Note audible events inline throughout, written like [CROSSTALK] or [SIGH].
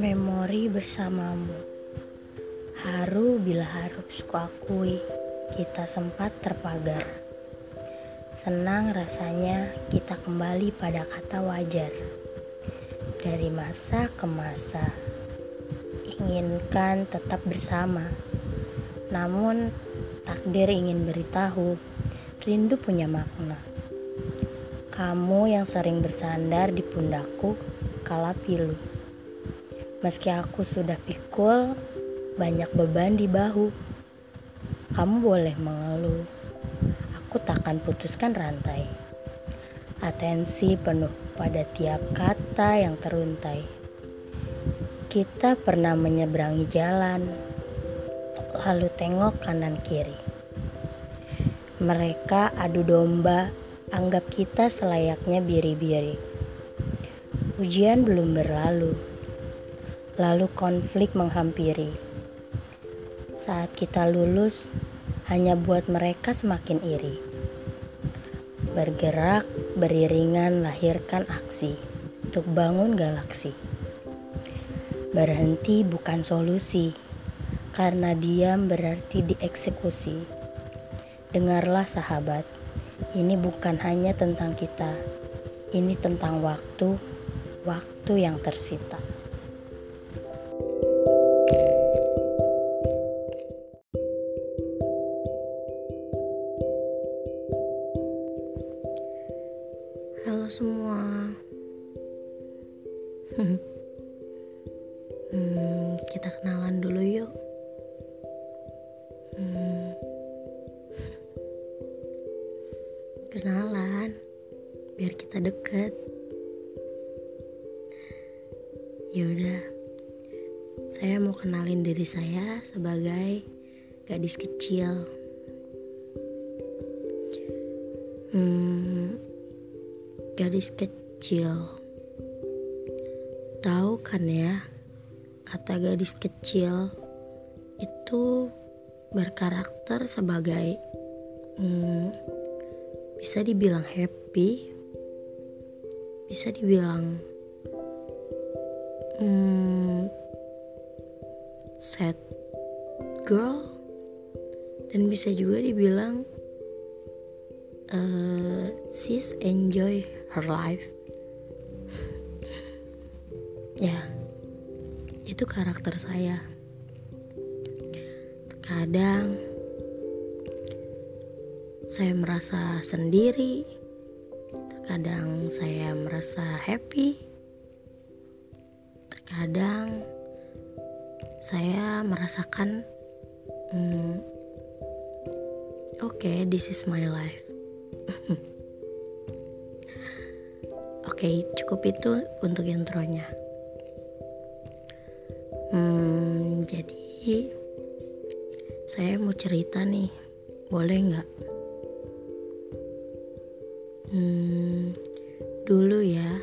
Memori bersamamu. Haru bila harus kuakui Kita sempat terpagar. Senang rasanya kita kembali pada kata wajar. Dari masa ke masa Inginkan tetap bersama. Namun takdir ingin beritahu Rindu punya makna. Kamu yang sering bersandar di pundakku kala pilu Meski aku sudah pikul, banyak beban di bahu. Kamu boleh mengeluh, aku takkan putuskan rantai. Atensi penuh pada tiap kata yang teruntai. Kita pernah menyeberangi jalan, lalu tengok kanan kiri. Mereka adu domba, anggap kita selayaknya biri-biri. Ujian belum berlalu lalu konflik menghampiri. Saat kita lulus, hanya buat mereka semakin iri. Bergerak, beriringan, lahirkan aksi untuk bangun galaksi. Berhenti bukan solusi, karena diam berarti dieksekusi. Dengarlah sahabat, ini bukan hanya tentang kita, ini tentang waktu, waktu yang tersita. Semua. [LAUGHS] hmm, kita kenalan dulu yuk. Hmm. [LAUGHS] Kenalan, biar kita deket. Yaudah, saya mau kenalin diri saya sebagai gadis kecil. Hmm, gadis kecil. Tahu kan ya, kata gadis kecil itu berkarakter sebagai hmm, bisa dibilang happy, bisa dibilang hmm, sad girl, dan bisa juga dibilang uh, she's enjoy her life. Ya itu karakter saya. Terkadang saya merasa sendiri terkadang saya merasa happy terkadang saya merasakan hmm, oke okay, this is my life [LAUGHS] Oke, cukup itu untuk intronya. Hmm, jadi saya mau cerita nih, boleh nggak? Hmm, dulu ya,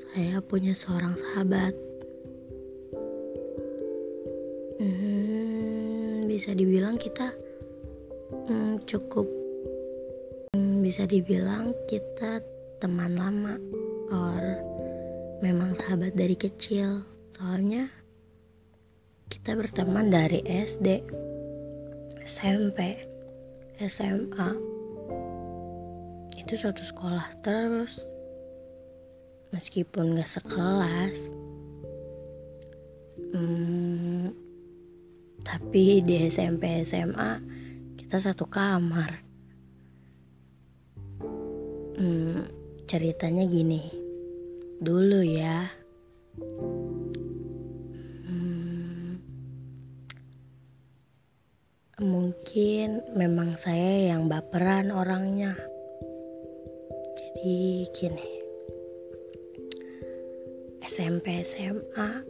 saya punya seorang sahabat. Hmm, bisa dibilang kita hmm, cukup bisa dibilang kita teman lama or memang sahabat dari kecil. Soalnya kita berteman dari SD SMP SMA itu satu sekolah terus meskipun gak sekelas. Hmm, tapi di SMP SMA kita satu kamar Hmm, ceritanya gini. Dulu ya. Hmm, mungkin memang saya yang baperan orangnya. Jadi gini. SMP SMA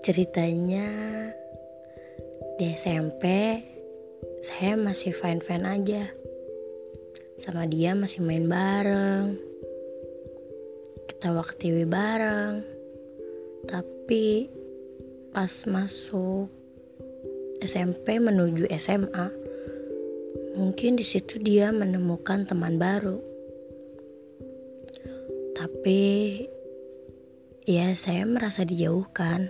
ceritanya di SMP saya masih fine fine aja sama dia masih main bareng. Kita waktu TV bareng. Tapi pas masuk SMP menuju SMA mungkin di situ dia menemukan teman baru. Tapi ya saya merasa dijauhkan.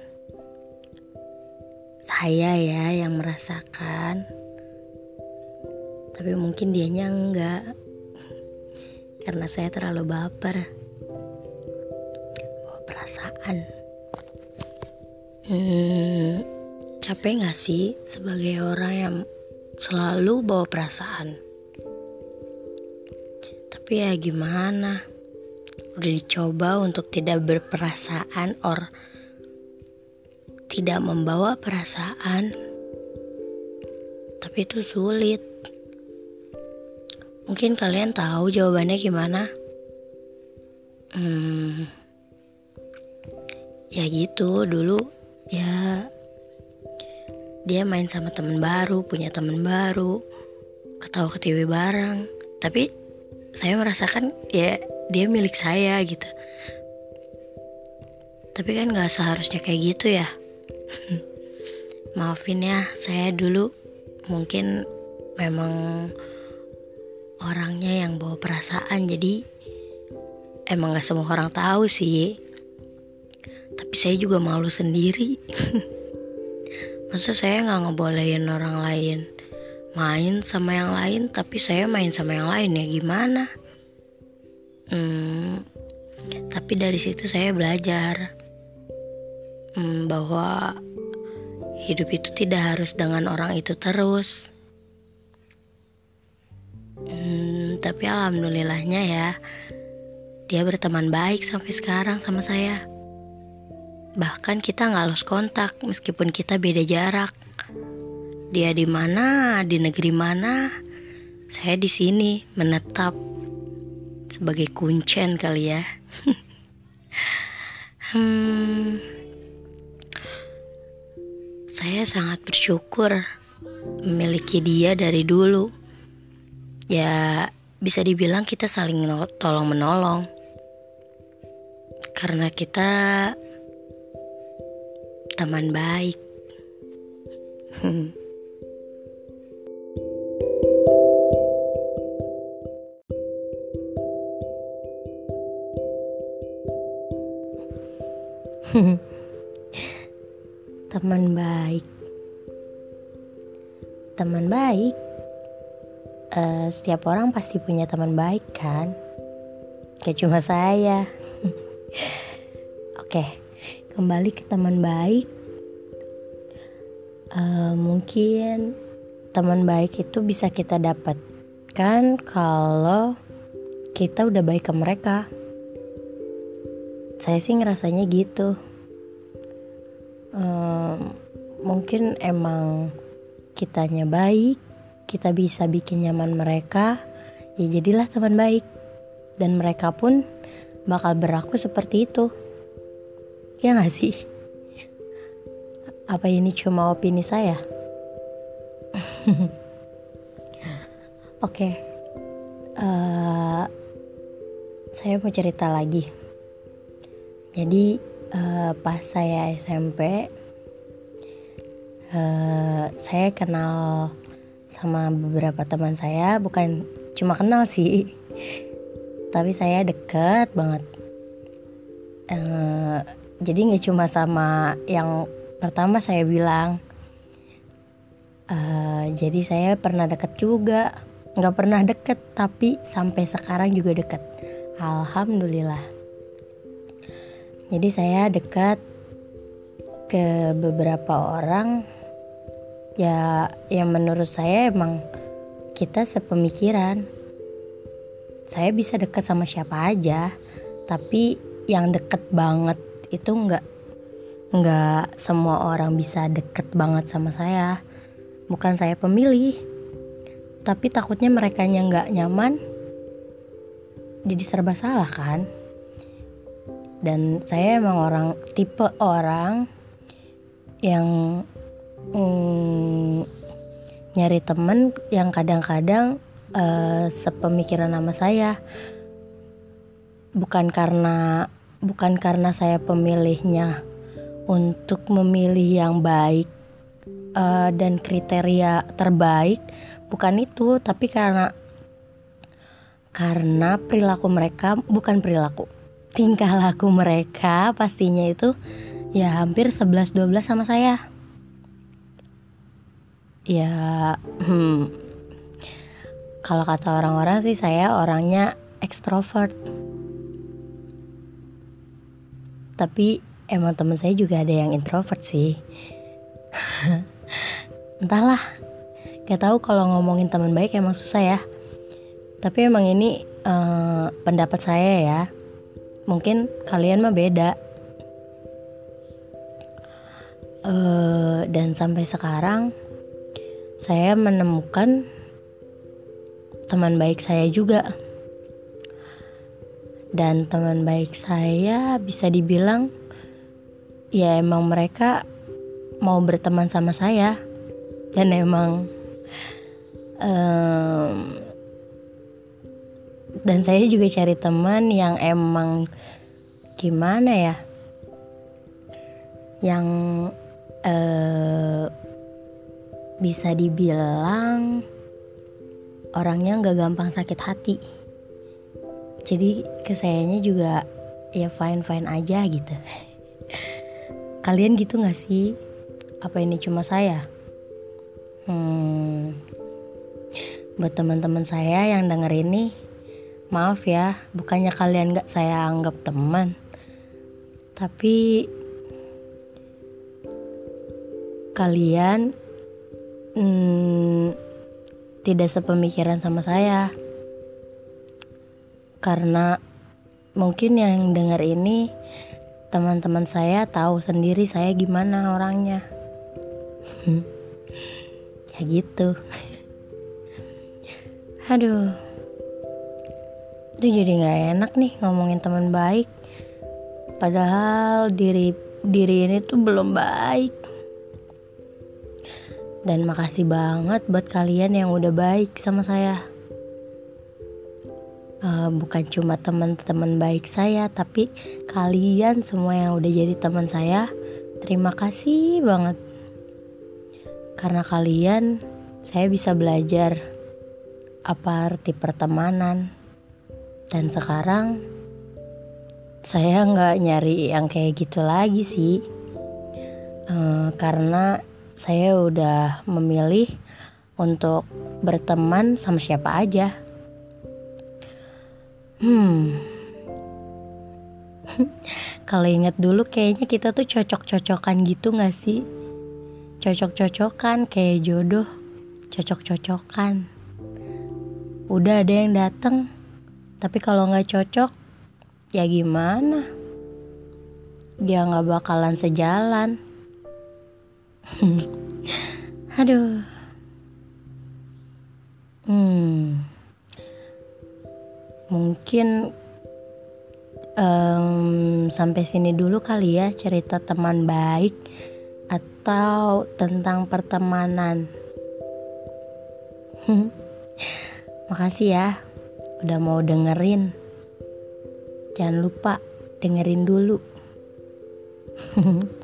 Saya ya yang merasakan tapi mungkin dianya enggak. Karena saya terlalu baper. Bawa perasaan. Hmm, capek gak sih sebagai orang yang selalu bawa perasaan? Tapi ya gimana? Udah dicoba untuk tidak berperasaan or tidak membawa perasaan. Tapi itu sulit mungkin kalian tahu jawabannya gimana? Hmm, ya gitu. Dulu ya dia main sama temen baru punya temen baru ketawa ke TV bareng. Tapi saya merasakan ya dia milik saya gitu. Tapi kan gak seharusnya kayak gitu ya. [LAUGHS] Maafin ya saya dulu mungkin memang orangnya yang bawa perasaan jadi emang gak semua orang tahu sih. Tapi saya juga malu sendiri. [LAUGHS] Masa saya gak ngebolehin orang lain main sama yang lain tapi saya main sama yang lain ya gimana? Hmm, tapi dari situ saya belajar hmm, bahwa hidup itu tidak harus dengan orang itu terus. Hmm, tapi alhamdulillahnya ya, dia berteman baik sampai sekarang sama saya. Bahkan kita nggak lost kontak meskipun kita beda jarak. Dia di mana, di negeri mana, saya di sini menetap sebagai kuncen kali ya. [LAUGHS] hmm, saya sangat bersyukur memiliki dia dari dulu. Ya, bisa dibilang kita saling tolong menolong. Karena kita teman baik. [LAUGHS] teman baik teman baik uh, setiap orang pasti punya teman baik kan? Kayak cuma saya. [LAUGHS] Oke kembali ke teman baik. Uh, mungkin teman baik itu bisa kita dapatkan kalau kita udah baik ke mereka. Saya sih ngerasanya gitu. Um, mungkin emang kitanya baik kita bisa bikin nyaman mereka ya jadilah teman baik. Dan mereka pun bakal berlaku seperti itu. Ya gak sih? Apa ini cuma opini saya? [LAUGHS] Oke okay. uh, eh, saya mau cerita lagi. Jadi uh, pas saya SMP uh, eh, saya kenal sama beberapa teman saya bukan cuma kenal sih. Tapi saya deket banget. Uh, jadi nggak cuma sama yang pertama saya bilang. Uh, jadi saya pernah deket juga. Nggak pernah deket tapi sampai sekarang juga deket. Alhamdulillah. Jadi saya dekat ke beberapa orang ya yang menurut saya emang kita sepemikiran. Saya bisa dekat sama siapa aja, tapi yang deket banget itu nggak nggak semua orang bisa deket banget sama saya. Bukan saya pemilih, tapi takutnya mereka nggak nyaman, jadi serba salah kan dan saya emang orang tipe orang yang mm, nyari temen yang kadang-kadang uh, sepemikiran sama saya bukan karena bukan karena saya pemilihnya untuk memilih yang baik uh, dan kriteria terbaik bukan itu tapi karena karena perilaku mereka bukan perilaku tingkah laku mereka pastinya itu ya hampir 11-12 sama saya. Ya, hmm, kalau kata orang-orang sih saya orangnya ekstrovert. Tapi emang teman saya juga ada yang introvert sih. [LAUGHS] Entahlah, gak tahu kalau ngomongin teman baik emang susah ya. Tapi emang ini uh, pendapat saya ya. Mungkin kalian mah beda. Uh, dan sampai sekarang saya menemukan teman baik saya juga. Dan teman baik saya bisa dibilang ya emang mereka mau berteman sama saya dan emang um, dan saya juga cari teman yang emang gimana ya yang uh, bisa dibilang orangnya nggak gampang sakit hati. Jadi kesayanya juga ya fine fine aja gitu. [LAUGHS] Kalian gitu nggak sih? Apa ini cuma saya? Hmm, buat teman-teman saya yang denger ini maaf ya bukannya kalian nggak saya anggap teman. Tapi kalian hmm, tidak sepemikiran sama saya. Karena mungkin yang dengar ini teman-teman saya tahu sendiri saya gimana orangnya. [LAUGHS] Ya gitu. [LAUGHS] Aduh. Itu jadi nggak enak nih ngomongin teman baik. Padahal diri diri ini tuh belum baik dan makasih banget buat kalian yang udah baik sama saya. Uh, bukan cuma teman-teman baik saya, tapi kalian semua yang udah jadi teman saya, terima kasih banget. Karena kalian, saya bisa belajar apa arti pertemanan. Dan sekarang, saya nggak nyari yang kayak gitu lagi sih. Uh, karena saya udah memilih untuk berteman sama siapa aja. Hmm. [LAUGHS] Kalau inget dulu kayaknya kita tuh cocok-cocokan gitu gak sih? Cocok-cocokan kayak jodoh, cocok-cocokan. Udah ada yang dateng, tapi kalau nggak cocok, ya gimana? Dia nggak bakalan sejalan. Aduh. Hmm. Mungkin um, sampai sini dulu kali ya cerita teman baik atau tentang pertemanan. [LAUGHS] Makasih ya udah mau dengerin. Jangan lupa dengerin dulu. [LAUGHS]